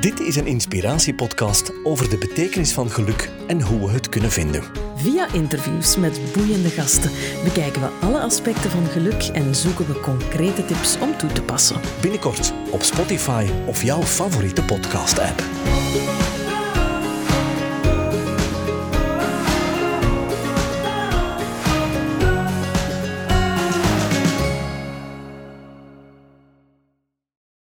Dit is een inspiratiepodcast over de betekenis van geluk en hoe we het kunnen vinden. Via interviews met boeiende gasten bekijken we alle aspecten van geluk en zoeken we concrete tips om toe te passen. Binnenkort op Spotify of jouw favoriete podcast-app.